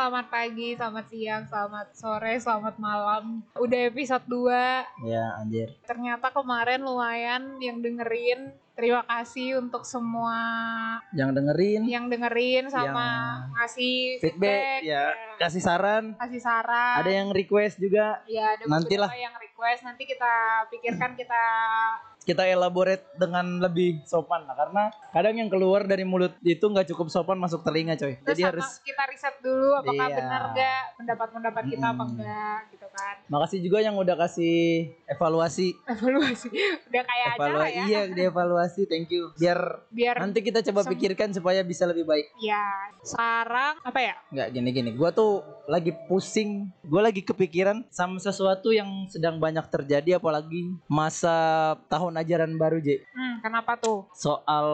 selamat pagi, selamat siang, selamat sore, selamat malam. Udah episode 2. Ya anjir. Ternyata kemarin lumayan yang dengerin. Terima kasih untuk semua Yang dengerin yang dengerin sama Yang ngasih feedback, ya, kasih saran. kasih saran. Ada yang request juga. ya ada nantilah. yang request nanti kita pikirkan kita Kita elaborate dengan lebih sopan lah karena kadang yang keluar dari mulut itu nggak cukup sopan masuk telinga coy. terus Jadi harus kita riset dulu apakah Iya. benar gak pendapat-pendapat kita apa Mm-mm. enggak gitu kan makasih juga yang udah kasih evaluasi. evaluasi udah kayak acara Evaluasi ya iya dievaluasi thank you. Biar biar nanti kita coba pikirkan supaya bisa lebih baik. ya sekarang apa ya Nggak gini-gini. Gua tuh lagi pusing. Gua lagi kepikiran sama sesuatu yang sedang banyak terjadi apalagi masa tahun ajaran baru J. hmm, kenapa tuh soal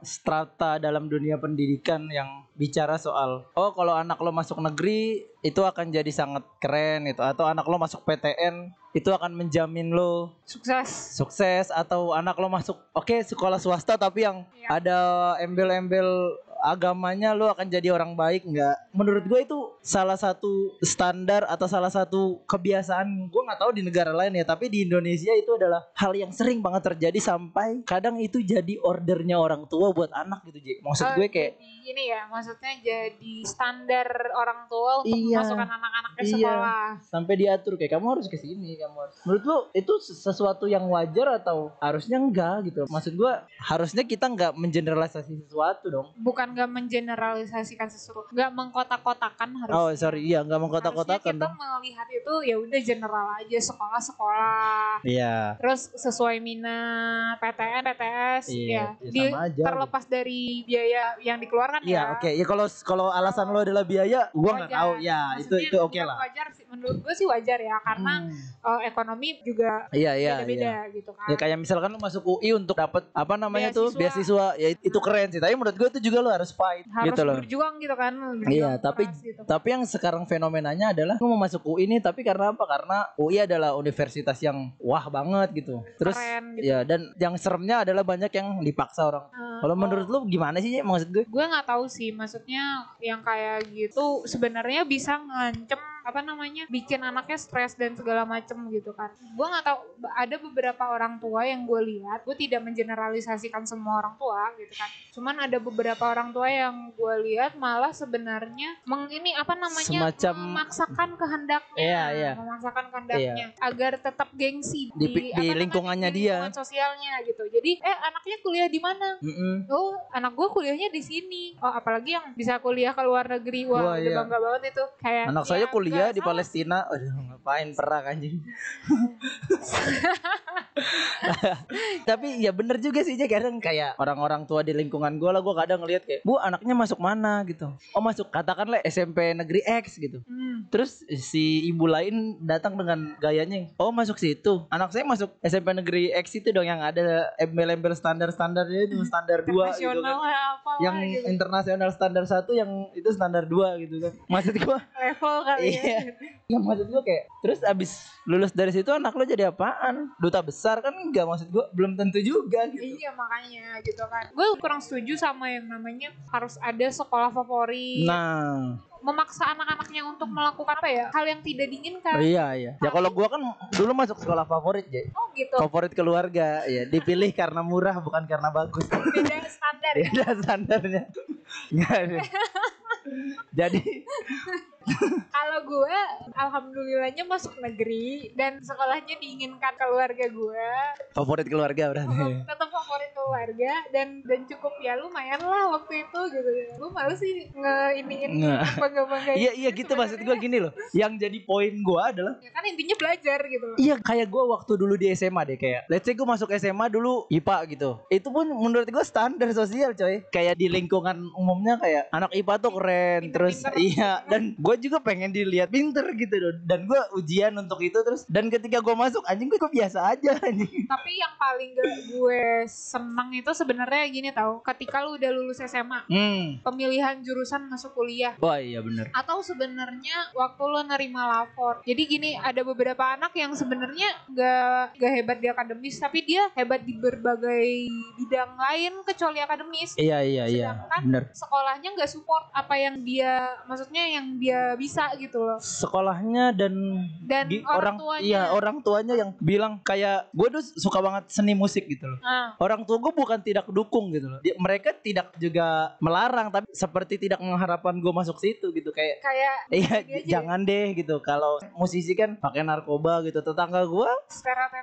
strata dalam dunia pendidikan yang bicara soal oh kalau anak lo masuk negeri itu akan jadi sangat keren itu atau anak lo masuk PTN itu akan menjamin lo sukses sukses atau anak lo masuk oke sekolah swasta tapi yang Iya. ada embel-embel agamanya lo akan jadi orang baik nggak? Menurut gue itu salah satu standar atau salah satu kebiasaan gue nggak tahu di negara lain ya tapi di Indonesia itu adalah hal yang sering banget terjadi sampai kadang itu jadi ordernya orang tua buat anak gitu Ji. Maksud Oh, gue kayak ini ya maksudnya jadi standar orang tua untuk Iya. memasukkan anak-anak ke Iya. sekolah. Sampai diatur kayak kamu harus ke sini kamu harus menurut lo itu sesuatu yang wajar atau harusnya enggak gitu? Maksud gue harusnya kita nggak mengeneralisasi sesuatu dong. Bukan nggak mengeneralisasikan sesuatu nggak mengkotak-kotakan harus Oh sorry, iya nggak mengkotak-kotakan kita dong. melihat itu ya udah general aja sekolah-sekolah Iya. terus sesuai minat PTN PTS Iya, ya, ya Di- aja. terlepas dari biaya yang dikeluarkan Iya, ya oke. Ya kalau kalau alasan lo adalah biaya, gua nggak tahu. Ya, itu Maksudnya itu oke bukan lah. wajar sih menurut gue sih wajar ya karena Hmm. eh, ekonomi juga Iya, iya, beda-beda iya. gitu kan Ya kayak misalkan lo masuk UI untuk dapat apa namanya tuh Beasiswa. beasiswa, ya itu keren sih. Tapi menurut gue itu juga lo harus fight harus gitu loh. berjuang gitu kan berjuang Iya, tapi gitu. tapi yang sekarang fenomenanya adalah gue mau masuk UI ini tapi karena apa? Karena UI adalah universitas yang wah banget gitu. Terus Keren gitu. ya dan yang seremnya adalah banyak yang dipaksa orang. Eh, Kalau menurut lo gimana sih, maksud gue? gue nggak tahu sih maksudnya yang kayak gitu sebenarnya bisa ngancem apa namanya bikin anaknya stres dan segala macem gitu kan gue nggak tahu ada beberapa orang tua yang gue lihat gue tidak mengeneralisasikan semua orang tua gitu kan cuman ada beberapa orang tua yang gue lihat malah sebenarnya meng ini apa namanya Semacam- memaksakan kehendaknya Iya, iya. memaksakan kehendaknya agar tetap gengsi Di- di apa namanya, lingkungannya di dia. lingkungan sosialnya gitu jadi eh anaknya kuliah di mana Mm-mm. Oh, anak gue kuliahnya di sini. Oh, apalagi yang bisa kuliah ke luar negeri. Wah, Wah, udah iya. bangga banget itu. Kayak Anak ya, saya kuliah nggak di. Palestina. Aduh, ngapain perang anjing. Tapi ya bener juga sih kadang kayak orang-orang tua di lingkungan gue lah gue kadang ngeliat kayak bu anaknya masuk mana gitu oh masuk katakanlah SMP negeri X gitu Hmm. terus si ibu lain datang dengan gayanya oh masuk situ anak saya masuk SMP negeri X itu dong yang ada embel-embel standar-standarnya itu standar dua gitu kan ya, yang gitu. internasional standar satu yang itu standar dua gitu kan maksud gua level kali ya. Iya. Ya maksud gua kayak terus abis lulus dari situ anak lo jadi apaan? Duta besar kan enggak maksud gua belum tentu juga gitu. Iya makanya gitu kan. Gue kurang setuju sama yang namanya harus ada sekolah favorit. Nah, Memaksa anak-anaknya untuk melakukan apa ya? Hal yang tidak diinginkan. oh iya iya. Ya kalau gua kan dulu masuk sekolah favorit, ya. Oh gitu. Favorit keluarga, ya dipilih karena murah bukan karena bagus. Beda standar. ya. Beda standarnya. Nggak ada. Jadi Kalau gue, alhamdulillahnya masuk negeri dan sekolahnya diinginkan keluarga gue. favorit keluarga berarti. tetap favorit keluarga dan dan cukup ya lumayan lah waktu itu gitu lu malu sih nge iniin Nggak. bangga bangga Iya iya gitu maksud gua gini loh. Yang jadi poin gua adalah ya kan intinya belajar gitu loh Iya kayak gue waktu dulu di SMA deh kayak Let's say gue masuk SMA dulu IPA gitu Itu pun menurut gue standar sosial coy Kayak di lingkungan umumnya kayak Anak IPA tuh keren Terus Pinter-pinter. iya Dan gue juga pengen dilihat pinter gitu loh Dan gue ujian untuk itu terus Dan ketika gue masuk anjing gue biasa aja anjing. Tapi yang paling gak gue seneng itu sebenarnya gini tau ketika lu udah lulus SMA Hmm. pemilihan jurusan masuk kuliah. Wah iya bener. Atau sebenarnya waktu lo nerima lapor. Jadi gini ada beberapa anak yang sebenarnya gak gak hebat di akademis tapi dia hebat di berbagai bidang lain kecuali akademis. Iya iya iya. Sedangkan Bener. sekolahnya nggak support apa yang dia maksudnya yang dia bisa gitu loh. Sekolahnya dan dan di- orang, orang tuanya. iya orang tuanya yang bilang kayak gue tuh suka banget seni musik gitu loh. Ah, orang tua gue bukan tidak dukung gitu loh. Mereka tidak juga melarang tapi seperti tidak mengharapkan gue masuk situ gitu kayak kayak iya Gini aja. jangan deh gitu. Kalau musisi kan pakai narkoba gitu. Tetangga gue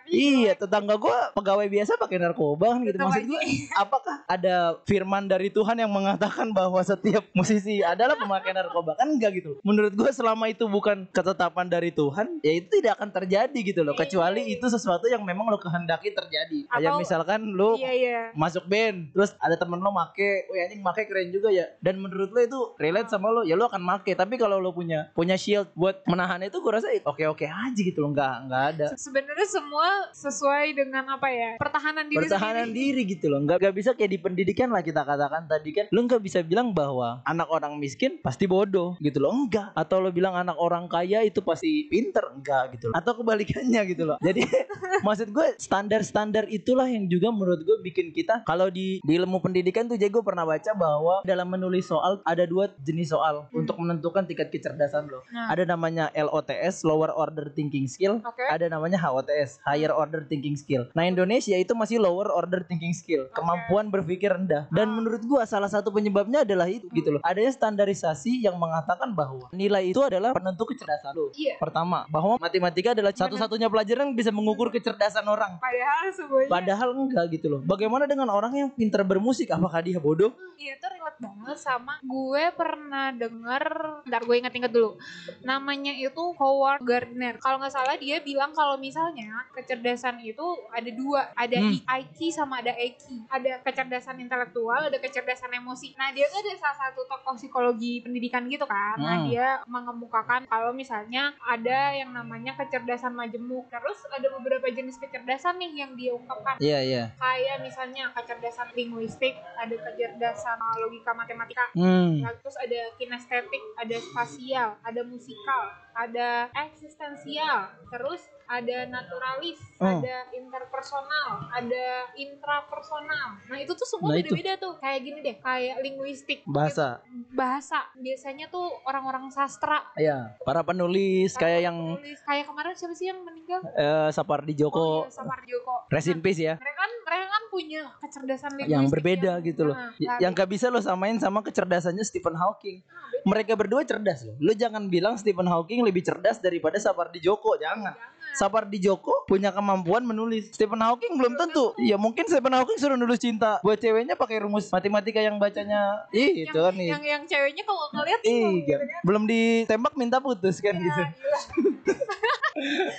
iya tetangga gue pegawai biasa pakai narkoba kan gitu. Maksud gue apakah ada firman dari Tuhan yang mengatakan bahwa setiap musisi adalah pemakai narkoba? Kan enggak gitu menurut gue selama itu bukan ketetapan dari Tuhan ya itu tidak akan terjadi gitu loh. Kecuali itu sesuatu yang memang lo kehendaki terjadi. Kayak Atau- misalkan lo iya iya. masuk band terus ada temen lo make wih anjing make keren juga ya. Dan menurut lo itu relate sama lo ya lo akan make. Tapi kalau lo punya punya shield buat menahan itu gue rasa oke oke aja gitu loh nggak nggak ada. Se- sebenarnya semua sesuai dengan apa ya pertahanan diri pertahanan sendiri. diri gitu loh. Nggak nggak bisa kayak di pendidikan lah kita katakan tadi kan. Lo nggak bisa bilang bahwa anak orang miskin pasti bodoh gitu loh enggak. Atau lo bilang anak orang kaya itu pasti pinter? Enggak gitu loh. Atau kebalikannya gitu loh. Jadi maksud gue standar-standar itulah yang juga menurut gue bikin kita kalau di di ilmu pendidikan tuh gue pernah baca bahwa dalam menulis soal ada dua jenis soal Hmm. untuk menentukan tingkat kecerdasan lo. Nah. ada namanya LOTS lower order thinking skill. Oke. ada namanya HOTS higher order thinking skill. Nah Indonesia itu masih lower order thinking skill. Kemampuan berpikir rendah. Dan Ah. menurut gua salah satu penyebabnya adalah itu gitu loh. Adanya standarisasi yang mengatakan bahwa nilai itu adalah penentu kecerdasan lo. Iya. pertama bahwa matematika adalah satu-satunya pelajaran yang bisa mengukur kecerdasan orang. Padahal semuanya padahal enggak gitu loh. Bagaimana dengan orang yang pintar bermusik? Apakah dia bodoh? Iya itu relate banget sama gue pernah denger Ntar gue inget-inget dulu. Namanya itu Howard Gardner. Kalau nggak salah dia bilang kalau misalnya Kecerdasan itu ada dua. Ada Hmm. IQ sama ada EQ Ada kecerdasan intelektual Ada kecerdasan emosi. Nah dia tuh ada salah satu tokoh psikologi pendidikan gitu kan. Nah Hmm. Dia mengemukakan Kalau misalnya ada yang namanya kecerdasan majemuk. Terus ada beberapa jenis kecerdasan nih yang dia ungkapkan iya iya. Kayak misalnya kecerdasan linguistik, ada kecerdasan logika matematika, hmm. Nah, terus ada kinestetik, ada spasial, ada musikal, ada eksistensial, terus ada naturalis, Hmm. ada interpersonal, ada intrapersonal. Nah itu tuh semua Nah, beda-beda tuh. Kayak gini deh, kayak linguistik, bahasa bahasa. Biasanya tuh orang-orang sastra. ya para penulis kayak yang penulis. kayak kemarin siapa sih yang meninggal? eh, Sapardi Oh, Djoko iya, Saparjoko. rest in peace ya mereka kan mereka kan punya kecerdasan linguistik yang berbeda gitu loh. nah, nah, yang gak bisa lo samain sama kecerdasannya Stephen Hawking. beda. Mereka berdua cerdas loh. Lo jangan bilang Stephen Hawking lebih cerdas daripada Sapardi Djoko, jangan. Jangan. Sapardi Djoko punya kemampuan menulis. Stephen Hawking belum tentu. Ya mungkin Stephen Hawking suruh nulis cinta buat ceweknya pakai rumus matematika yang bacanya ih itu kan nih. yang yang ceweknya kalau ngeliat Iya, belum ditembak minta putus kan gitu. ya, gila.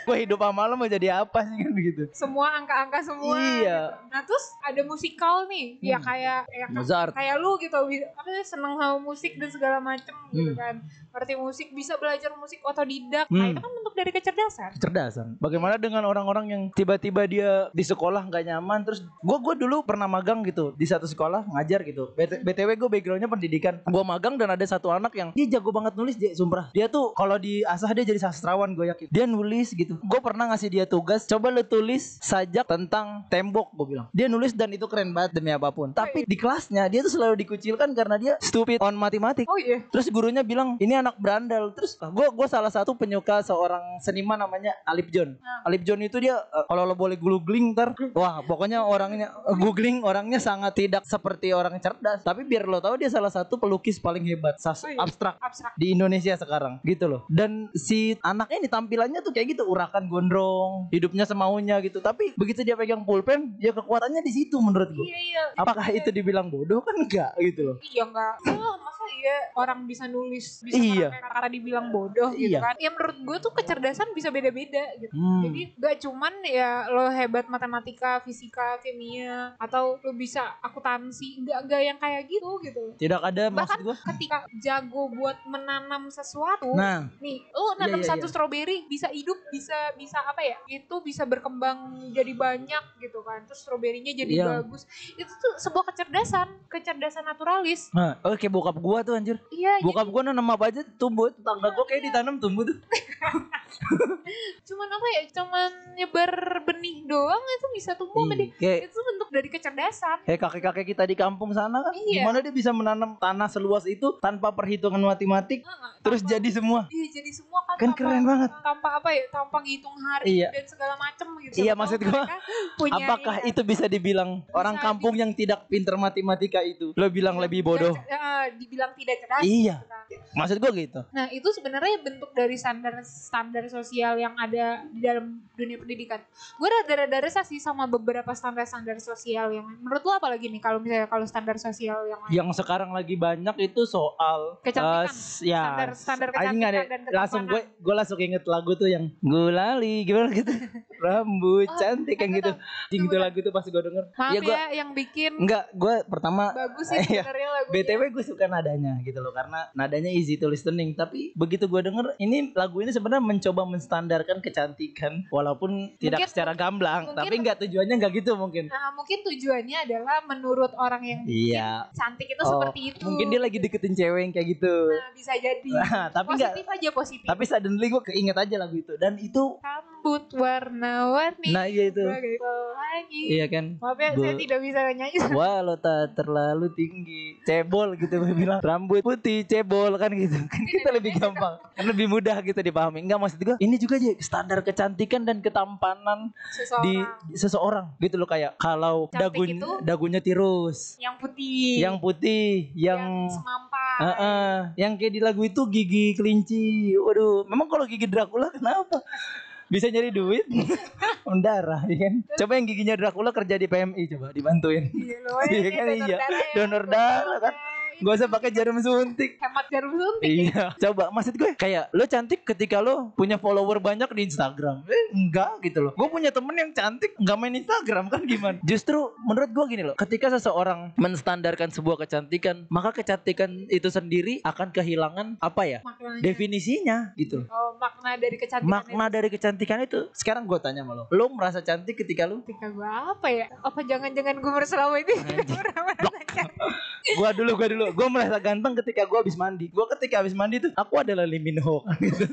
Gue hidup sama lo mau jadi apa sih kan gitu. semua angka-angka semua Iya. gitu. nah terus ada musikal nih ya Hmm. kayak ya, Mozart. kayak lu gitu apa sih, seneng sama musik dan segala macem gitu Hmm. kan ngerti musik bisa belajar musik otodidak nah Hmm. itu kan bentuk dari kecerdasan kecerdasan. Bagaimana dengan orang-orang yang tiba-tiba dia di sekolah nggak nyaman terus gua gua dulu pernah magang gitu di satu sekolah ngajar gitu. BT- BTW gue backgroundnya pendidikan. Gua magang dan ada satu anak yang dia jago banget nulis dia sumpah. Dia tuh kalau diasah dia jadi sastrawan gue yakin. Dia nulis gitu. Gue pernah ngasih dia tugas coba lu tulis sajak tentang tembok gue bilang. Dia nulis dan itu keren banget demi apa pun. Tapi di kelasnya dia tuh selalu dikucilkan karena dia stupid on matematik. oh iya Terus gurunya bilang ini anak berandal. Terus gue gue salah satu penyuka seorang seniman namanya Alip John. Nah. Alip John itu dia eh, kalau lo boleh googling ntar, wah pokoknya orangnya eh, googling orangnya sangat tidak seperti orang cerdas. Tapi biar lo tahu dia salah satu pelukis paling hebat sas Oh iya. abstrak abstrak di Indonesia sekarang gitu loh. Dan si anaknya ini tampilannya tuh kayak gitu urakan gondrong, hidupnya semaunya gitu. Tapi begitu dia pegang pulpen, ya kekuatannya di situ menurut gue. iya iya Apakah itu dibilang bodoh kan enggak gitu loh. Iya enggak. Oh, masa iya orang bisa nulis bisa Iya. kata dibilang bodoh gitu Iya. kan. Ya menurut gue tuh kecerdasan bisa beda-beda gitu. Hmm. Jadi gak cuman ya lo hebat matematika, fisika, kimia atau lo bisa akuntansi, enggak enggak yang kayak gitu gitu. Tidak ada maksud Bahkan gue. ketika jago buat menanam sesuatu, Nah, nih lo nanam iya, satu iya. stroberi bisa hidup, bisa bisa apa ya? Itu bisa berkembang jadi banyak gitu kan. Terus stroberinya jadi Iya. bagus. Itu tuh sebuah kecerdasan, kecerdasan naturalis. Nah, oh kayak bokap gua tuh anjir. Iya, Bokap gua nanam apa aja tumbuh. Tetangga gua kayak ditanam tumbuh tuh. cuman apa ya cuman nyebar benih doang itu bisa tumbuh Ih, kayak itu bentuk dari kecerdasan Kayak kakek-kakek kita di kampung sana kan, Iya. gimana dia bisa menanam tanah seluas itu tanpa perhitungan matematik, Heeh, terus tanpa- jadi semua. iya jadi semua kan Kan tanpa- keren banget. tanpa apa ya tanpa ngitung hari Iya. dan segala macem gitu Iya, maksud gua, punya Apakah ini itu bisa dibilang orang Bisa kampung yang tidak pinter matematika itu? Lo bilang lebih bodoh? Eh, dibilang tidak cerdas Iya. gitu kan. Maksud gua gitu. Nah itu sebenarnya bentuk dari standar standar sosial yang ada di dalam dunia pendidikan. Gue rada-rada resah sih sama beberapa standar-standar sosial yang menurut lo apalagi nih kalau misalnya kalau standar sosial yang lain? Yang sekarang lagi banyak itu soal Kecantikan. eh, s- ya Standar- standar anjing nggak kecantikan dan langsung gue gue langsung inget lagu tuh yang gulali gimana gitu rambut Oh, cantik yang aku gitu tahu. Jing itu lagu tuh pas gue denger Maaf ya ya, gue yang bikin enggak gue pertama bagus sih lagunya. BTW gue suka nadanya gitu loh karena nadanya easy to listening tapi begitu gue denger ini lagu ini sebenarnya mencoba menstandarkan kecantikan walaupun tidak Mungkin- secara gamblang mungkin- tapi enggak tujuannya enggak gitu mungkin Nah, mungkin tujuannya adalah menurut orang yang iya cantik itu Oh, seperti itu. mungkin dia lagi deketin cewek yang kayak gitu Nah, bisa jadi. Nah, tapi enggak positif aja positif. tapi suddenly gue keinget aja lagu itu dan itu rambut warna-warni nah iya itu pelangi. iya kan Maaf ya, saya Bu- tidak bisa nyanyi. Walau tak terlalu tinggi Cebol gitu gue bilang Rambut putih cebol kan gitu Kan kita lebih gampang Kan lebih mudah gitu dipahami Enggak maksud gue Ini juga aja standar kecantikan dan ketampanan Seseorang Di seseorang Gitu loh kayak Kalau Cantik dagun, itu? dagunya tirus yang putih, Yang putih Yang semampai. Heeh, yang kayak di lagu itu gigi kelinci. Waduh, memang kalau gigi Dracula kenapa? Bisa nyari duit? Mendarah, ya kan? Coba yang giginya Dracula kerja di PMI coba dibantuin. Iya, Iya kan, iya. ya. Donor darah kan. Gak usah pakai jarum suntik. hemat jarum suntik. Iya. Coba maksud gue kayak lo cantik ketika lo punya follower banyak di Instagram. Eh, enggak gitu loh. Gue punya temen yang cantik nggak main Instagram kan gimana? Justru menurut gue gini loh. Ketika seseorang menstandarkan sebuah kecantikan, maka kecantikan itu sendiri akan kehilangan apa ya? Maknanya. Definisinya gitu. Oh, makna dari kecantikan Makna dari kecantikan itu sekarang gue tanya sama lo. Lo merasa cantik ketika lo? Ketika gue apa ya? Apa jangan-jangan gue selama ini merasa cantik? Gua dulu, dulu. Gua merasa ganteng ketika gua habis mandi. Gua ketika habis mandi tuh aku adalah Lee Min Ho kan gitu.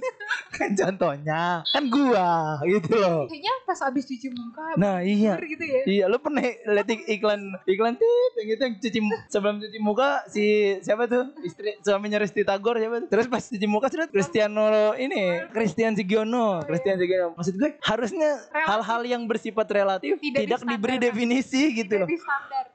kan contohnya. Kan gua gitu loh. Kayaknya pas abis cuci muka Nah, iya. gitu ya. Iya, lu pernah lihat ik- iklan iklan tip yang gitu yang cuci sebelum cuci muka si siapa tuh? Istri suaminya Resti Tagor siapa tuh? Terus pas cuci muka sudah Cristiano ini, Christian Sigiono, Christian Sigiono. Maksud gue harusnya hal-hal yang bersifat relatif Tidak tidak, diberi definisi gitu loh.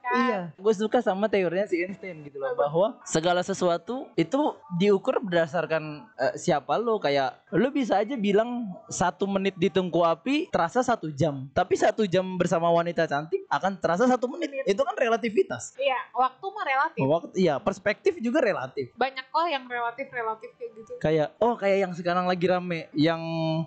Kan. Iya, gue suka sama teorinya si Einstein gitu loh bahwa segala sesuatu itu diukur berdasarkan eh, siapa lo kayak lo bisa aja bilang satu menit di tungku api terasa satu jam, tapi satu jam bersama wanita cantik akan terasa satu menit. Itu kan relativitas. Iya, waktu mah relatif. Waktu, iya, perspektif juga relatif. Banyak kok yang relatif-relatif kayak gitu. Kayak oh kayak yang sekarang lagi rame yang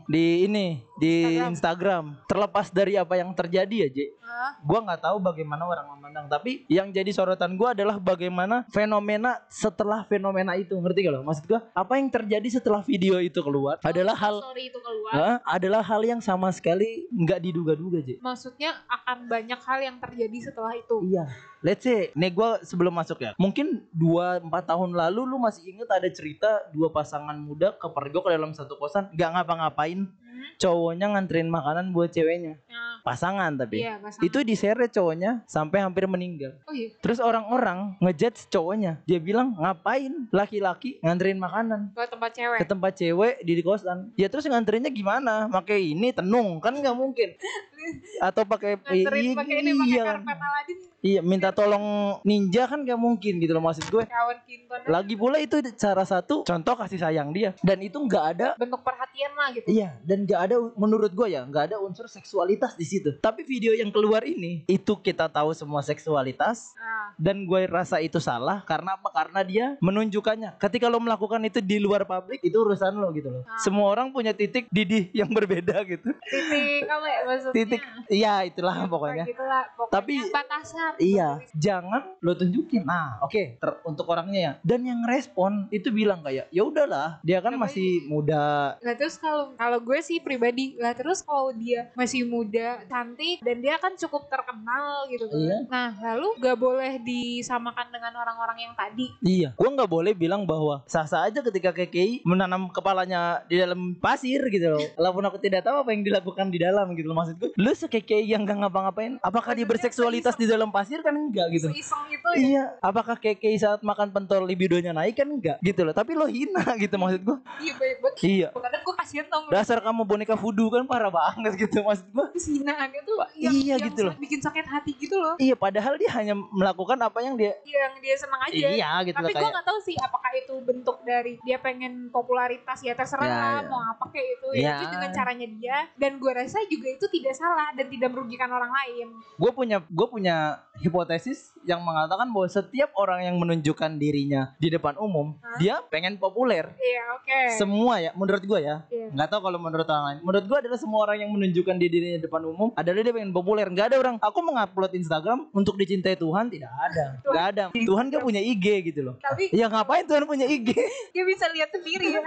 di ini di Instagram. Instagram. Terlepas dari apa yang terjadi ya, J. Hah? Gua nggak tahu bagaimana orang memandang, tapi yang jadi sorotan gua adalah bagaimana fenomena setelah fenomena itu, ngerti gak lo? Maksud gua, apa yang terjadi setelah video itu keluar adalah hal Sorry itu keluar. Hah? adalah hal yang sama sekali nggak diduga-duga, J. Maksudnya akan banyak hal yang terjadi setelah itu. Iya. Let's say, nih gue sebelum masuk ya, mungkin 2-4 tahun lalu lu masih inget ada cerita dua pasangan muda kepergok ke dalam satu kosan, nggak ngapa-ngapain, Hmm? Cowoknya nganterin makanan buat ceweknya, Nah, pasangan tapi. iya, pasangan. Itu diseret cowoknya sampai hampir meninggal. Oh iya. Terus orang-orang ngejudge cowoknya. Dia bilang ngapain laki-laki nganterin makanan Ke tempat cewek. ke tempat cewek di kosan. Ya terus nganterinnya gimana? Pakai ini tenung kan nggak mungkin. Atau pakai iya, pakai ini pakai iya, karpet Aladin iya minta tolong ninja kan nggak mungkin gitu loh maksud gue. kawan Kinton. Lagi pula itu cara satu contoh kasih sayang dia dan itu nggak ada bentuk perhatian lah gitu. Iya, dan nggak ada menurut gue ya nggak ada unsur seksualitas di situ. Tapi video yang keluar ini itu kita tahu semua seksualitas Nah, dan gue rasa itu salah karena apa? Karena dia menunjukkannya. Ketika lo melakukan itu di luar publik itu urusan lo gitu loh. Ah. Semua orang punya titik didih yang berbeda gitu. titik apa ya maksudnya? Titik, iya itulah Ya, pokoknya. Pokoknya Tapi- batasan. benar Iya, jangan lo tunjukin. Nah, oke, ter- untuk orangnya ya. Dan yang respon itu bilang kayak, ya udahlah, dia kan Kenapa masih muda. Lah terus kalau kalau gue sih pribadi lah terus kalau dia masih muda, cantik dan dia kan cukup terkenal gitu kan. Iya. Nah, lalu gak boleh disamakan dengan orang-orang yang tadi. Iya, gua nggak boleh bilang bahwa sah-sah aja ketika KKI menanam kepalanya di dalam pasir gitu loh. Walaupun aku tidak tahu apa yang dilakukan di dalam gitu loh maksud gue. Lu se-KKI yang gak ngapa-ngapain, apakah dia berseksualitas di dalam pasir kan enggak gitu. Iseng itu ya. Iya, apakah KKI saat makan pentol libidonya naik kan enggak gitu loh. Tapi lo hina gitu maksud gua. Iya banyak banget. Iya. Kadang gue kasihan tau nggak? Dasar kamu boneka voodoo kan parah banget gitu maksud gua. Hinaannya tuh Pak, yang, iya yang gitu loh. bikin sakit hati gitu loh. Iya, padahal dia hanya melakukan apa yang dia Yang dia senang aja. Iya gitu Tapi loh gue kayak gak tahu sih apakah itu bentuk dari dia pengen popularitas ya terserah Ya, lah ya. mau apa kayak itu Ya. ya itu dengan caranya dia dan gue rasa juga itu tidak salah dan tidak merugikan orang lain. gue punya gue punya hipotesis yang mengatakan bahwa setiap orang yang menunjukkan dirinya di depan umum Hah? dia pengen populer Iya oke. semua ya menurut gue ya Iya. nggak tahu kalau menurut orang lain menurut gue adalah semua orang yang menunjukkan di dirinya di depan umum adalah dia pengen populer nggak ada orang aku mengupload Instagram untuk dicintai Tuhan tidak ada nggak ada Tuhan gak punya IG gitu loh Tapi ya ngapain Tuhan punya IG dia bisa lihat sendiri ya.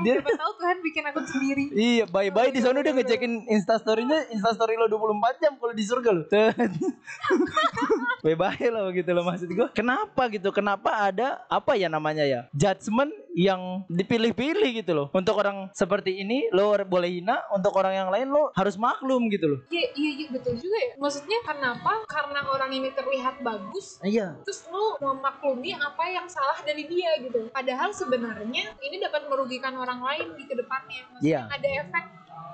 Dia- Siapa tahu Tuhan bikin akun sendiri. Iya, bye-bye di sana dia ngecekin instastorynya, instastory lo 24 jam kalau di surga lo. bye-bye lo gitu loh maksud gua. Kenapa gitu? Kenapa ada apa ya namanya ya? Judgement yang dipilih-pilih gitu loh. Untuk orang seperti ini lo boleh hina, untuk orang yang lain lo harus maklum gitu loh. Iya iya iya betul juga ya. Maksudnya kenapa? Karena orang ini terlihat bagus Iya. terus lu memaklumi apa yang salah dari dia gitu. Padahal sebenarnya ini dapat merugikan orang lain di ke depannya. Maksudnya Iya. ada efek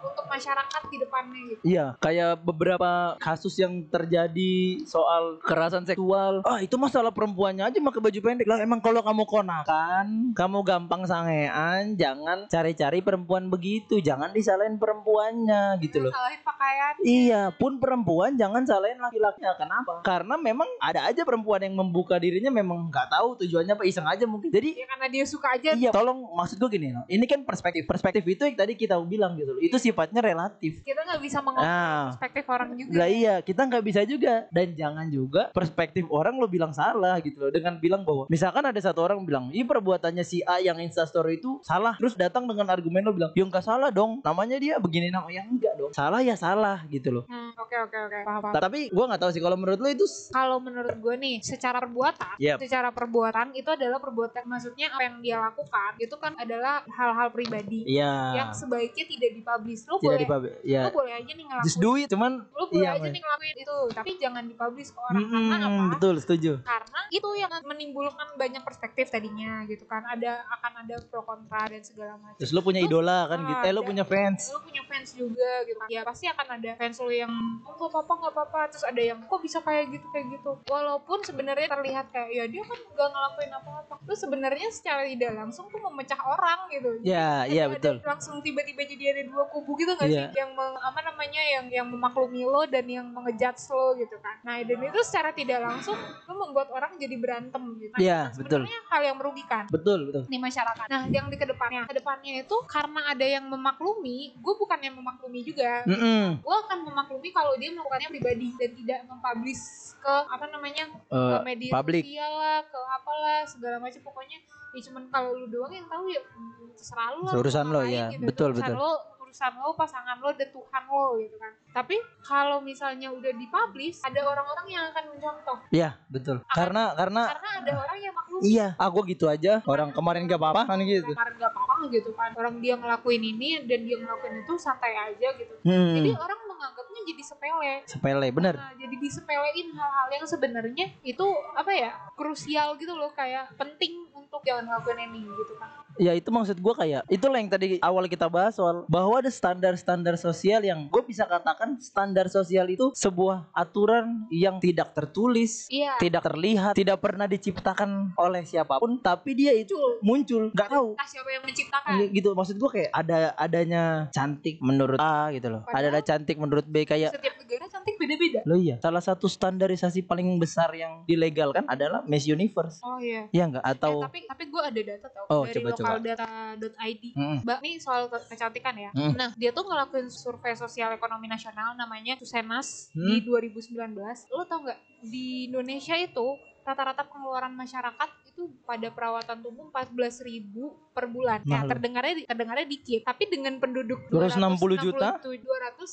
untuk masyarakat di depannya gitu. Iya, kayak beberapa kasus yang terjadi soal kekerasan seksual. Ah, itu masalah perempuannya aja pakai baju pendek lah. Emang kalau kamu konakan, kamu gampang sangean, jangan cari-cari perempuan begitu. Jangan disalahin perempuannya gitu loh. Salahin pakaian. Iya, pun perempuan jangan salahin laki-lakinya. Kenapa? Karena memang ada aja perempuan yang membuka dirinya memang nggak tahu tujuannya apa iseng aja mungkin. Jadi Ya karena dia suka aja. Iya, tolong maksud gue gini, no. ini kan perspektif. Perspektif itu yang tadi kita bilang gitu loh. Itu sifatnya relatif. Kita nggak bisa mengontrol Nah, perspektif orang juga. lah iya, kita nggak bisa juga. Dan jangan juga perspektif orang lo bilang salah gitu loh. Dengan bilang bahwa misalkan ada satu orang bilang, ini perbuatannya si A yang instastory itu salah. Terus datang dengan argumen lo bilang, ya nggak salah dong. Namanya dia begini nama yang enggak dong. Salah ya salah gitu loh. Hmm, oke oke oke. Paham paham. Tapi gue nggak tahu sih kalau menurut lo itu Kalau menurut gue nih, secara perbuatan, Yep. secara perbuatan itu adalah perbuatan. Maksudnya apa yang dia lakukan itu kan adalah hal-hal pribadi Iya. yang sebaiknya tidak dipublish. Lu Tidak boleh, lu Ya. boleh aja nih ngelakuin. Just do it, cuman lu boleh Iya, aja men. nih ngelakuin itu, tapi jangan dipublish ke orang. Mm-mm, Karena apa? betul setuju. Karena itu yang menimbulkan banyak perspektif tadinya gitu kan. Ada akan ada pro kontra dan segala macam. Terus lo punya idola kan gitu. Eh lo punya fans. lu punya fans juga gitu ya pasti akan ada fans lu yang oh nggak apa-apa nggak apa-apa terus ada yang kok bisa kayak gitu kayak gitu walaupun sebenarnya terlihat kayak ya dia kan nggak ngelakuin apa-apa terus sebenarnya secara tidak langsung tuh memecah orang gitu Ya, Jadi iya ada- betul. langsung tiba-tiba jadi ada dua kubu gitu gak Iya. sih yang meng- apa namanya yang yang memaklumi lo dan yang mengejudge lo gitu kan nah dan itu secara tidak langsung lo membuat orang jadi berantem gitu Nah, Iya, itu betul. sebenarnya hal yang merugikan Betul, betul. di masyarakat. Nah, yang di ke depannya, ke depannya itu karena ada yang memaklumi, gue bukan yang memaklumi juga. Mm-mm. Gue akan memaklumi kalau dia melakukannya pribadi dan tidak mempublish ke apa namanya ke Eh, media public. sosial lah, ke apalah segala macam. Pokoknya ya cuman kalau lu doang yang tahu ya mm, terserah lu Urusan lo, ya. gitu. Betul, betul. Lo, urusan lo, pasangan lo, dan Tuhan lo gitu kan. Tapi kalau misalnya udah dipublish, ada orang-orang yang akan mencontoh. Iya, betul. Karena karena Karena ada orang yang maklumi. iya, ah gua gitu aja. Orang kemarin gak apa-apa kan gitu. kemarin gak apa-apa gitu kan orang dia ngelakuin ini dan dia ngelakuin itu santai aja gitu Hmm. jadi orang menganggapnya jadi sepele Sepele, bener. Nah, jadi disepelein hal-hal yang sebenarnya itu apa ya krusial gitu loh kayak penting untuk jangan ngelakuin ini gitu kan Ya itu maksud gua kayak itulah yang tadi awal kita bahas soal bahwa ada standar-standar sosial yang gue bisa katakan standar sosial itu sebuah aturan yang tidak tertulis, iya tidak terlihat, tidak pernah diciptakan oleh siapa pun, tapi dia itu muncul muncul, nggak tahu. entah siapa yang menciptakan Iya, gitu maksud gua kayak ada adanya cantik menurut A gitu loh Padahal- ada cantik menurut B kayak setiap negara cantik beda-beda. Lo iya, salah satu standarisasi paling besar yang dilegalkan adalah Miss Universe. Oh iya. Iya enggak? Eh, Atau tapi tapi gue ada data tau Oh, dari coba, coba. lokaldata.id. Mm-mm. Mbak, ini soal ke- kecantikan ya. Hmm. Nah, dia tuh ngelakuin survei sosial ekonomi nasional namanya Susenas Hmm. di 2019. Lo tau nggak di Indonesia itu rata-rata pengeluaran masyarakat itu pada perawatan tubuh 14.000 per bulan. Ya, Mahal. terdengarnya terdengarnya dikit, tapi dengan penduduk 260 juta? 267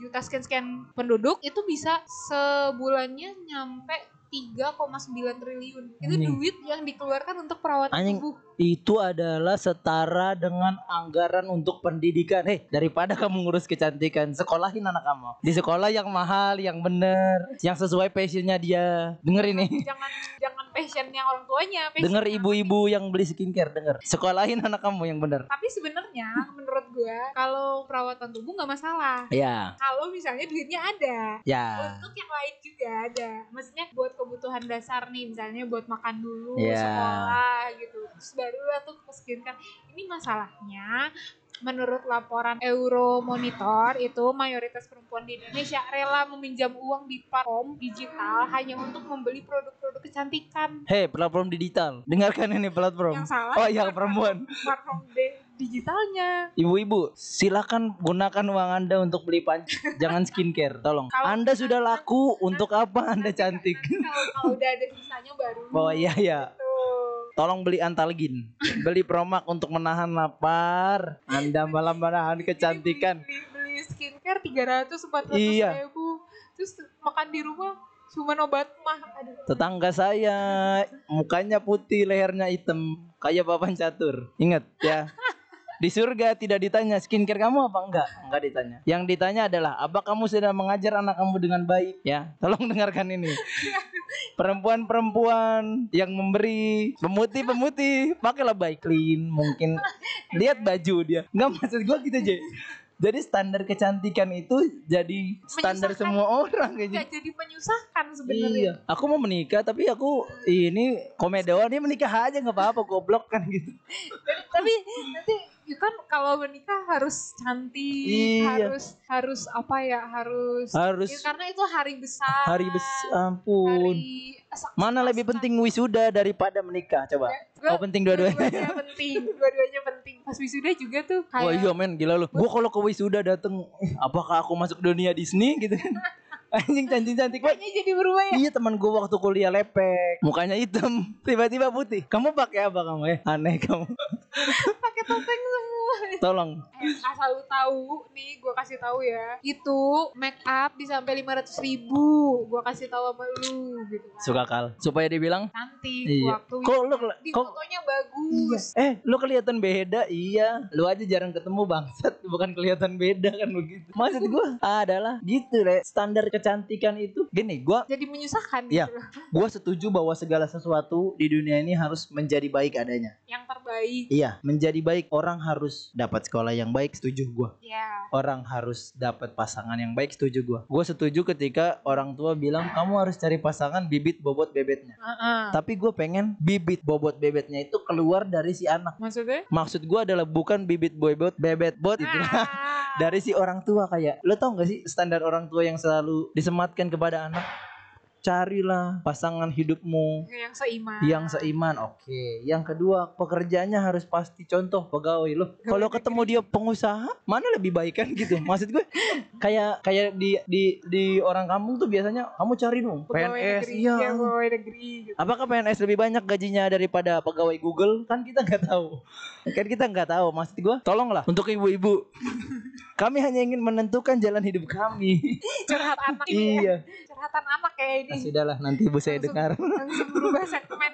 juta sekian-sekian penduduk itu bisa sebulannya nyampe 3,9 triliun. Itu Anjing. duit yang dikeluarkan untuk perawatan Anjing. tubuh. Itu adalah setara dengan anggaran untuk pendidikan. Hei, daripada kamu ngurus kecantikan, sekolahin anak kamu. Di sekolah yang mahal, yang bener, yang sesuai passionnya dia. Denger ini. jangan jangan passionnya orang tuanya passion Denger ibu-ibu yang beli skincare, denger. Sekolahin anak kamu yang bener. tapi sebenarnya menurut gua kalau perawatan tubuh nggak masalah Ya, kalau misalnya duitnya ada ya. untuk yang lain juga ada maksudnya buat kebutuhan dasar nih misalnya buat makan dulu Ya. sekolah gitu terus baru tuh ke skincare ini masalahnya Menurut laporan Euro Monitor itu mayoritas perempuan di Indonesia rela meminjam uang di platform digital hanya untuk membeli produk-produk kecantikan. Hei, platform digital. Dengarkan ini platform. Yang salah Oh iya, bukan perempuan. platform di- digitalnya. Ibu-ibu, silakan gunakan uang Anda untuk beli panci, jangan skincare, tolong. Kalau- Anda sudah laku, untuk apa Anda cantik? Nanti kalau, kalau udah ada sisanya baru. Oh iya iya. Tuh. Tolong beli antalgin. Beli promak untuk menahan lapar. Anda malah menahan kecantikan. Beli, beli, beli skincare 300 400 Iya. ribu. Terus makan di rumah cuma obat mah. Aduh. Tetangga saya mukanya putih, lehernya hitam, kayak papan catur. Ingat ya. Di surga tidak ditanya skincare kamu apa enggak? Enggak ditanya. Yang ditanya adalah apa kamu sudah mengajar anak kamu dengan baik? Ya, tolong dengarkan ini. Perempuan-perempuan yang memberi pemutih-pemutih, pakailah baik clean, mungkin lihat baju dia. Enggak maksud gua gitu aja. Jadi standar kecantikan itu jadi standar semua orang kayaknya. Jadi menyusahkan sebenarnya. Iya, aku mau menikah tapi aku ini komedoan dia menikah aja nggak apa-apa goblok kan gitu. Tapi nanti ya kan kalau menikah harus cantik, Iya. harus harus apa ya, harus Harus Ya, karena itu hari besar. hari besar ampun. hari Mana lebih penting wisuda daripada menikah coba? Gua- Oh penting dua-duanya. Dua-duanya penting, dua-duanya penting. Pas wisuda juga tuh kayak Wah iya men gila lu. Gua kalau ke wisuda dateng, "Eh, apakah aku masuk dunia Disney gitu kan? Anjing cantik-cantik banget. kayaknya jadi berubah ya. Iya teman gua waktu kuliah lepek, mukanya hitam, tiba-tiba putih. Kamu pakai apa kamu eh? Aneh kamu. Pakai topeng semua. Tolong. Eh, asal lu tahu nih, gua kasih tahu ya. Itu make up bisa sampai 500 ribu. Gua kasih tahu sama lu gitu kan. Suka kal. Supaya dibilang Cantik Iya. waktu Kok lu di kok fotonya bagus. Eh, lu kelihatan beda, iya. Lu aja jarang ketemu bangsat, bukan kelihatan beda kan begitu. Maksud gua adalah gitu, Le. Standar kecantikan itu gini, gua Jadi menyusahkan Iya. gitu gua setuju bahwa segala sesuatu di dunia ini harus menjadi baik adanya. Yang terbaik. Iya, menjadi baik orang harus dapat sekolah yang baik, setuju gua. Ya. Orang harus dapat pasangan yang baik, setuju gua. Gua setuju ketika orang tua bilang kamu harus cari pasangan bibit bobot bebetnya. Heeh. Tapi gue pengen bibit bobot bebetnya itu keluar dari si anak. Maksudnya? Maksud gua adalah bukan bibit bobot bebet bot itu Ah. dari si orang tua kayak lo tau gak sih standar orang tua yang selalu disematkan kepada anak carilah pasangan hidupmu yang seiman. yang seiman oke yang kedua pekerjaannya harus pasti contoh pegawai lo kalau ketemu dia pengusaha mana lebih baik kan gitu maksud gue kayak kayak di di di orang kampung tuh biasanya kamu cari dong Pegawai PNS negeri, iya ya, pegawai negeri gitu. Apakah PNS lebih banyak gajinya daripada pegawai Google? Kan kita nggak tahu. Kan kita nggak tahu. Maksud gua, tolonglah untuk ibu-ibu. Kami hanya ingin menentukan jalan hidup kami. Curhat anak ini ya. iya. Curhatan anak kayak ini. Ah, Sudahlah, nanti ibu saya Langsung- dengar. Langsung berubah segmen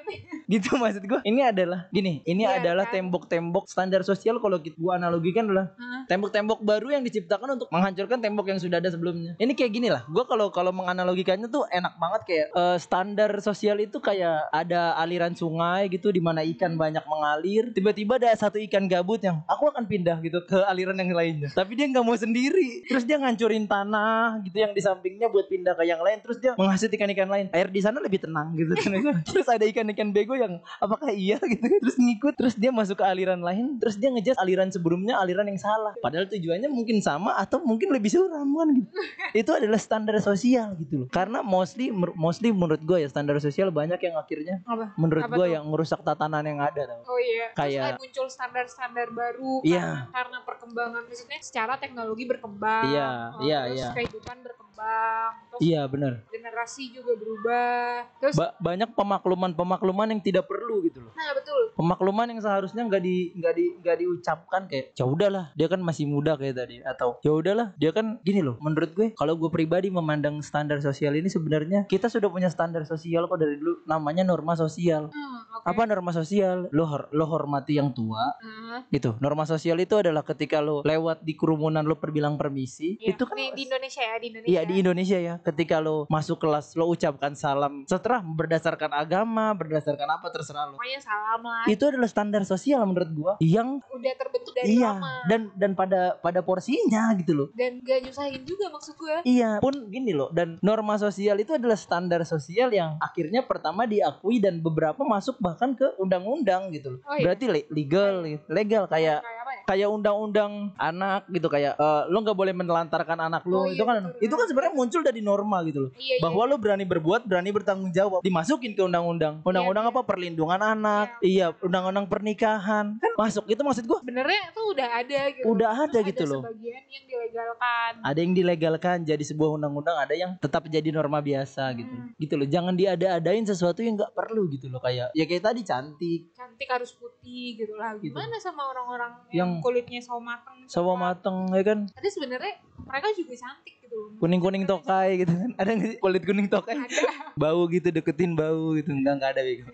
gitu maksud gua. Ini adalah gini, ini Iya, adalah kan? tembok-tembok standar sosial kalau kita gua analogikan adalah tembok-tembok baru yang diciptakan untuk menghancurkan tembok yang sudah ada sebelumnya. Ini kayak gini lah. Gua kalau kalau menganalogikannya tuh enak banget kayak eh, standar sosial itu kayak ada aliran sungai gitu di mana ikan banyak mengalir. Tiba-tiba ada satu ikan gabut yang aku akan pindah gitu ke aliran yang lainnya. Tapi dia nggak mau sendiri. Terus dia ngancurin tanah gitu yang di sampingnya buat pindah ke yang lain. Terus dia menghasut ikan-ikan lain. Air di sana lebih tenang gitu. terus ada ikan-ikan bego yang apakah iya gitu. Terus ngikut. Terus dia masuk ke aliran lain. Terus dia ngejat aliran sebelumnya aliran yang salah. Padahal tujuannya mungkin sama atau mungkin lebih suram kan gitu. Itu adalah standar sosial gitu loh. Karena mostly mostly menurut gue ya standar sosial banyak yang akhirnya Apa? menurut gue yang ngerusak tatanan yang ada tau. Oh iya, Terus Kayak- kayak muncul standar-standar baru Iya. karena, karena perkembangan maksudnya secara teknologi berkembang. Iya, oh, iya, terus iya. kehidupan berkembang, terus Iya benar. generasi juga berubah. Terus Ba- banyak pemakluman-pemakluman yang tidak perlu gitu loh. nah betul. Pemakluman yang seharusnya nggak di nggak di nggak diucapkan kayak ya udahlah dia kan masih muda kayak tadi atau ya udahlah dia kan gini loh menurut gue kalau gue pribadi memandang standar sosial ini sebenarnya kita sudah punya standar sosial kok dari dulu namanya norma sosial Hmm, oke. apa norma sosial lo hor- lo hormati yang tua Ah, gitu norma sosial itu adalah ketika lo lewat di kerumunan lo perbilang permisi iya. itu kan di, di Indonesia ya, di Indonesia. Iya di Indonesia ya. Ketika lo masuk kelas lo ucapkan salam setelah berdasarkan agama, berdasarkan apa terserah lo. Pokoknya salam lah. Itu adalah standar sosial menurut gua yang Udah terbentuk dari iya lama. dan dan pada pada porsinya gitu loh. Dan gak nyusahin juga maksud gue. Iya, pun gini loh dan norma sosial itu adalah standar sosial yang akhirnya pertama diakui dan beberapa masuk bahkan ke undang-undang gitu loh. Oh iya. Berarti le- legal gitu. legal kayak ya? Kayak undang-undang anak gitu kayak eh, lo nggak boleh menelantarkan anak lo Oh itu iya, kan betul. itu kan sebenarnya muncul dari norma gitu loh Iya, iya. bahwa lo berani berbuat berani bertanggung jawab dimasukin ke undang-undang undang-undang Iya, apa perlindungan anak iya undang-undang pernikahan kan masuk itu maksud gua Sebenarnya tuh udah ada gitu. udah ada gitu loh sebagian yang dilegalkan. ada yang dilegalkan jadi sebuah undang-undang ada yang tetap jadi norma biasa gitu Hmm. gitu loh jangan diada-adain sesuatu yang nggak perlu gitu loh kayak ya kayak tadi cantik Cantik harus putih gitu lah. Gitu. Gimana sama orang-orang Yang yang, kulitnya sawo mateng? sawo mateng ya kan Tapi sebenarnya mereka juga cantik gitu. loh. kuning-kuning tokai gitu kan ada nggak sih kulit kuning tokai Ada. bau gitu deketin bau gitu enggak enggak ada bego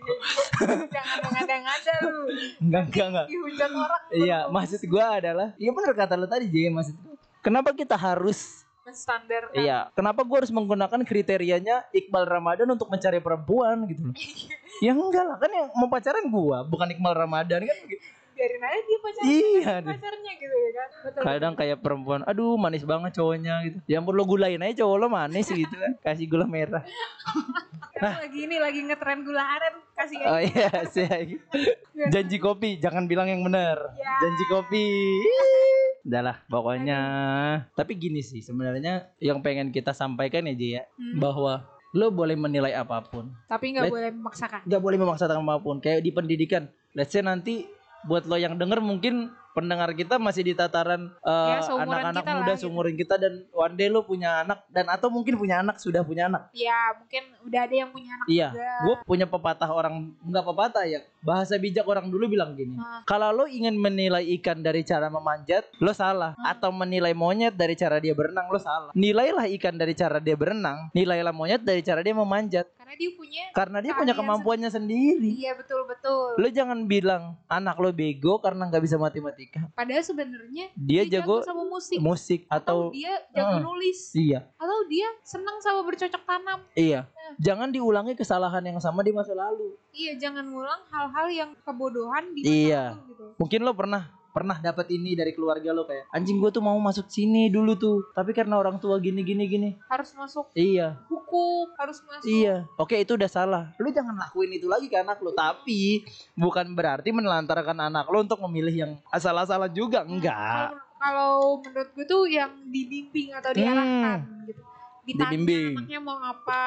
Jangan ngada-ngada lu. enggak enggak enggak Dihujat orang. iya maksud gua adalah iya benar kata lo tadi J maksud gua kenapa kita harus Standar. iya kenapa gua harus menggunakan kriterianya Iqbal Ramadan untuk mencari perempuan gitu loh ya enggak lah kan yang mau pacaran gua bukan Iqbal Ramadan kan Biarin aja dia pacarnya. Iya. Pacarnya gitu ya kan. Betul. kadang kayak perempuan aduh manis banget cowoknya gitu ya ampun lo gulain aja cowok lo manis gitu kan kasih gula merah Sekarang lagi ini lagi ngetren gula aren kasih oh aja. iya sih janji kopi jangan bilang yang benar Ya. janji kopi udahlah pokoknya tapi gini sih sebenarnya yang pengen kita sampaikan ya Ji ya Hmm. bahwa lo boleh menilai apa pun Tapi nggak Let- boleh memaksakan. nggak boleh memaksakan apa pun kayak di pendidikan let's say nanti buat lo yang denger mungkin pendengar kita masih di tataran eh, Ya, anak-anak kita muda lah, gitu. seumuran kita dan one day lo punya anak dan atau mungkin punya anak sudah punya anak Ya mungkin udah ada yang punya anak Iya, juga. gue punya pepatah orang nggak pepatah ya. Bahasa bijak orang dulu bilang gini. Ah. Kalau lo ingin menilai ikan dari cara memanjat, lo salah. Hmm. Atau menilai monyet dari cara dia berenang, lo salah. Nilailah ikan dari cara dia berenang, nilailah monyet dari cara dia memanjat. Karena dia punya. Karena dia punya kemampuannya sendiri. Iya betul betul. Lo jangan bilang anak lo bego karena nggak bisa matematika. Padahal sebenarnya Dia jago sama musik. musik atau atau dia jago Ah. nulis. iya, Atau dia senang sama bercocok tanam. iya. Jangan diulangi kesalahan yang sama di masa lalu. Iya jangan ngulang hal-hal yang kebodohan di masa Iya. lalu gitu. mungkin lo pernah pernah dapat ini dari keluarga lo kayak anjing gue tuh mau masuk sini dulu tuh tapi karena orang tua gini gini gini Harus masuk iya hukum, harus masuk. iya oke itu udah salah lo jangan lakuin itu lagi ke anak lo tapi bukan berarti menelantarkan anak lo untuk memilih yang asal-asalan juga enggak Kalau kalau menurut gue tuh yang dibimbing atau diarahkan gitu. Ditanya Hmm. Dibimbing. anaknya mau apa.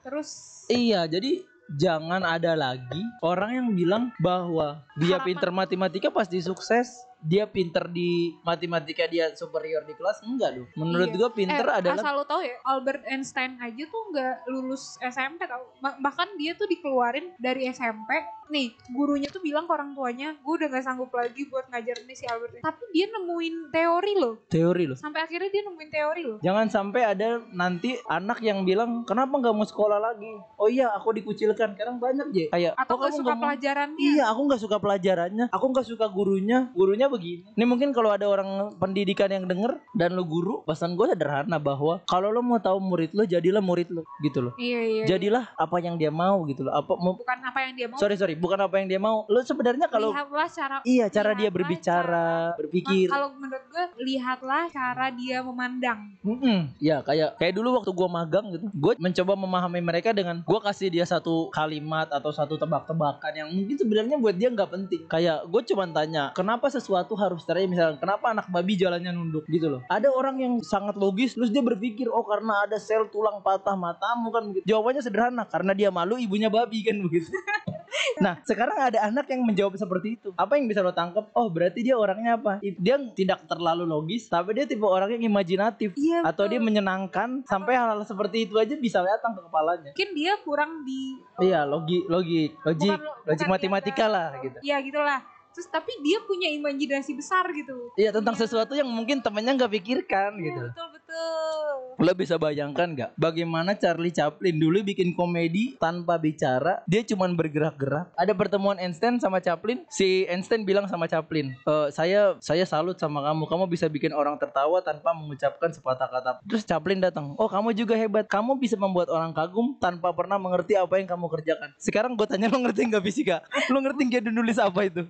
Terus iya jadi jangan ada lagi orang yang bilang bahwa dia Harapan. pinter matematika pasti sukses dia pinter di matematika dia superior di kelas enggak dong menurut Iya. gua pinter eh, adalah asal lo tau ya Albert Einstein aja tuh nggak lulus SMP tau Ba- bahkan dia tuh dikeluarin dari SMP nih gurunya tuh bilang ke orang tuanya gue udah nggak sanggup lagi buat ngajar ini si Albert Einstein." tapi dia nemuin teori loh teori loh sampai akhirnya dia nemuin teori loh Jangan sampai ada nanti anak yang bilang kenapa nggak mau sekolah lagi? Oh iya aku dikucilkan. Sekarang banyak je. Kayak atau "Oh, kamu suka mau-" pelajarannya Iya aku nggak suka pelajarannya. Aku nggak suka gurunya. Gurunya begini. Ini mungkin kalau ada orang pendidikan yang denger dan lu guru, pesan gue sederhana bahwa kalau lo mau tahu murid lo, jadilah murid lo gitu loh. Iya iya. Jadilah apa yang dia mau gitu loh. Apa mau bukan apa yang dia mau. sorry sorry, bukan apa yang dia mau. Lo sebenarnya kalau lihatlah cara iya cara dia berbicara, cara- berpikir. Nah, kalau menurut gue lihatlah cara dia memandang. Mm-mm. Ya kayak kayak dulu waktu gua magang gitu, gue mencoba memahami mereka dengan gua kasih dia satu kalimat atau satu tebak-tebakan yang mungkin sebenarnya buat dia nggak penting. Kayak gue cuma tanya, kenapa sesuatu harus terjadi misalnya, kenapa anak babi jalannya nunduk gitu loh. Ada orang yang sangat logis, terus dia berpikir, oh karena ada sel tulang patah matamu kan begitu. Jawabannya sederhana, karena dia malu ibunya babi kan begitu. Nah, sekarang ada anak yang menjawab seperti itu. Apa yang bisa lo tangkap? Oh, berarti dia orangnya apa? Dia tidak terlalu logis, tapi dia tipe orang yang imajinatif Iya. atau dia menyenangkan sampai hal-hal seperti itu aja bisa datang ke kepalanya. Mungkin dia kurang di Iya, logi, logik, logik, Bukan- logik bukan matematika lah gitu. ya gitulah. Terus tapi dia punya imajinasi besar gitu. Iya, tentang Iya. sesuatu yang mungkin temennya nggak pikirkan Iya, gitu. betul betul. Lo bisa bayangkan nggak bagaimana Charlie Chaplin dulu bikin komedi tanpa bicara, dia cuman bergerak-gerak. Ada pertemuan Einstein sama Chaplin, si Einstein bilang sama Chaplin, "E, saya saya salut sama kamu, kamu bisa bikin orang tertawa tanpa mengucapkan sepatah kata. Terus Chaplin datang, oh kamu juga hebat, kamu bisa membuat orang kagum tanpa pernah mengerti apa yang kamu kerjakan. Sekarang gue tanya lo ngerti nggak fisika? Lo ngerti dia nulis apa itu?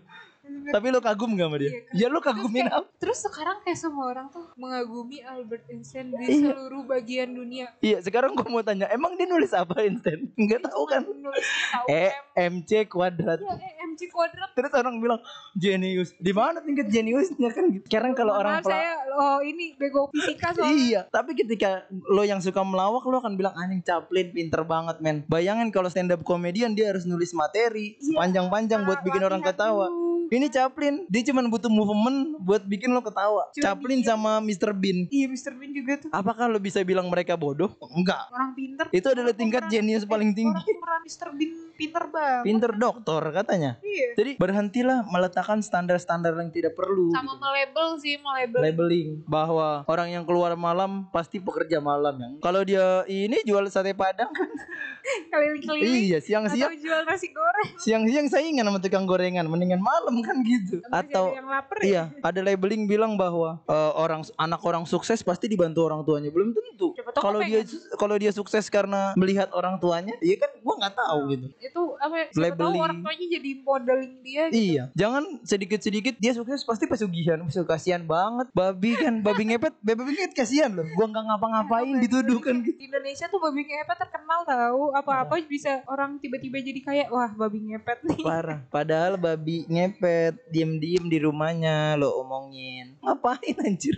Tapi lo kagum gak sama dia? Ya lo kagumin Terus apa? kayak- Terus sekarang kayak semua orang tuh mengagumi Albert Einstein di Iya. seluruh bagian dunia. Iya sekarang gue mau tanya, emang dia nulis apa Einstein? Nggak tahu kan? Nulis tahu E M, MC kuadrat. ya, E, MC kuadrat. Terus orang bilang jenius. Di mana tingkat jeniusnya kan? gitu. Sekarang kalau orang maaf, saya oh ini bego fisika soalnya. Iya, tapi ketika lo yang suka melawak lo akan bilang anjing Chaplin pinter banget men. Bayangin kalau stand up komedian dia harus nulis materi Iya. panjang-panjang buat bikin orang ketawa. dulu. Ini Chaplin, dia cuma butuh movement buat bikin lo ketawa. Cuma Chaplin sama Mr. Bean. Iya Mr. Bean juga tuh Apakah lo bisa bilang mereka bodoh? Enggak. orang pinter. Itu adalah tingkat jenius paling tinggi. Orang Mr. Bean pinter banget. Pinter dokter katanya. Iya. Jadi berhentilah meletakkan standar-standar yang tidak perlu. Sama gitu. melabel sih, melabel. labeling bahwa orang yang keluar malam pasti pekerja malam ya. Kalau dia ini jual sate padang kan. Keliling-keliling. iya, siang-siang Atau jual nasi goreng. siang-siang saingan sama tukang gorengan, mendingan malam kan gitu. Masih Atau yang lapar ya. iya, ada labeling bilang bahwa eh, orang anak orang sukses pasti dibantu orang tuanya. Belum tentu. Kalau dia kepengen. kalau dia sukses karena melihat orang tuanya, iya kan gua nggak tahu gitu. Itu apa ya, tahu orang tuanya jadi modeling dia gitu. Iya, jangan sedikit-sedikit dia sukses pasti pesugihan. Pesu kasihan banget. Babi kan, babi ngepet, babi ngepet kasihan loh. Gua nggak ngapa-ngapain dituduh kan gitu. Di Indonesia tuh babi ngepet terkenal tahu apa-apa bisa orang tiba-tiba jadi kayak wah babi ngepet nih. Parah. Padahal babi ngepet, diem-diem di rumahnya lo omongin. Ngapain anjir?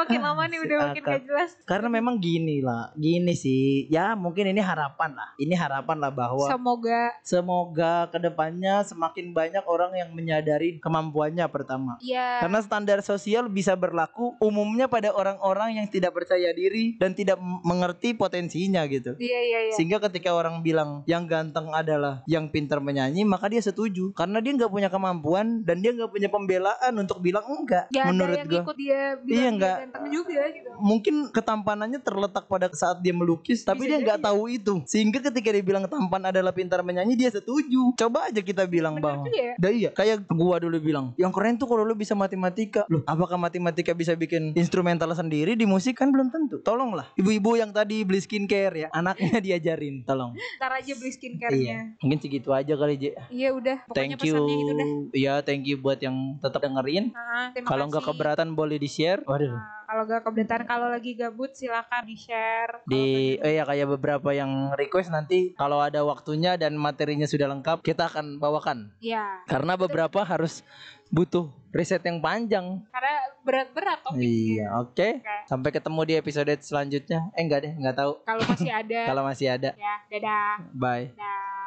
makin lama nih udah makin gak jelas. Karena memang gini lah, gini sih. Ya mungkin ini harapan lah. Ini harapan lah bahwa Semoga semoga ke depannya semakin banyak orang yang menyadari kemampuannya pertama. ya Karena standar sosial bisa berlaku umumnya pada orang-orang yang tidak percaya diri dan tidak mengerti potensinya gitu. Iya iya iya. Sehingga ketika orang bilang yang ganteng adalah yang pintar menyanyi, maka dia setuju. Karena dia nggak punya kemampuan dan dia nggak punya pembelaan untuk bilang enggak. Gak ada menurut yang gua. ikut dia bilang Iya, dia nggak. ganteng juga gitu. Mungkin ketampanannya terletak pada saat dia melukis, tapi Bisa dia nggak tahu itu. Sehingga ketika dia bilang tampan adalah pintar menyanyi, dia setuju. Coba aja kita bilang bahwa ya. Dah iya, kayak gua dulu bilang, yang keren tuh kalau lu bisa matematika. Loh, apakah matematika bisa bikin instrumental sendiri di musik kan belum tentu. Tolonglah, ibu-ibu yang tadi beli skincare ya, anaknya diajarin, tolong. Ntar aja beli skincare-nya. Iya, mungkin segitu aja kali J. Iya udah. Pokoknya Thank you. pesannya itu dah. Iya, thank you buat yang tetap dengerin. Terima Kalau nggak keberatan boleh di share. Waduh. Kalau nggak keberatan kalau lagi gabut silakan di share. Di eh ya kayak beberapa yang request nanti kalau ada waktunya dan materinya sudah lengkap kita akan bawakan. Iya. Karena beberapa harus butuh riset yang panjang. Karena berat-berat topiknya. Iya, oke. Oke. Sampai ketemu di episode selanjutnya. Eh enggak deh, enggak tahu. Kalau masih ada. Kalau masih ada. ya, dadah. Bye. Dadah.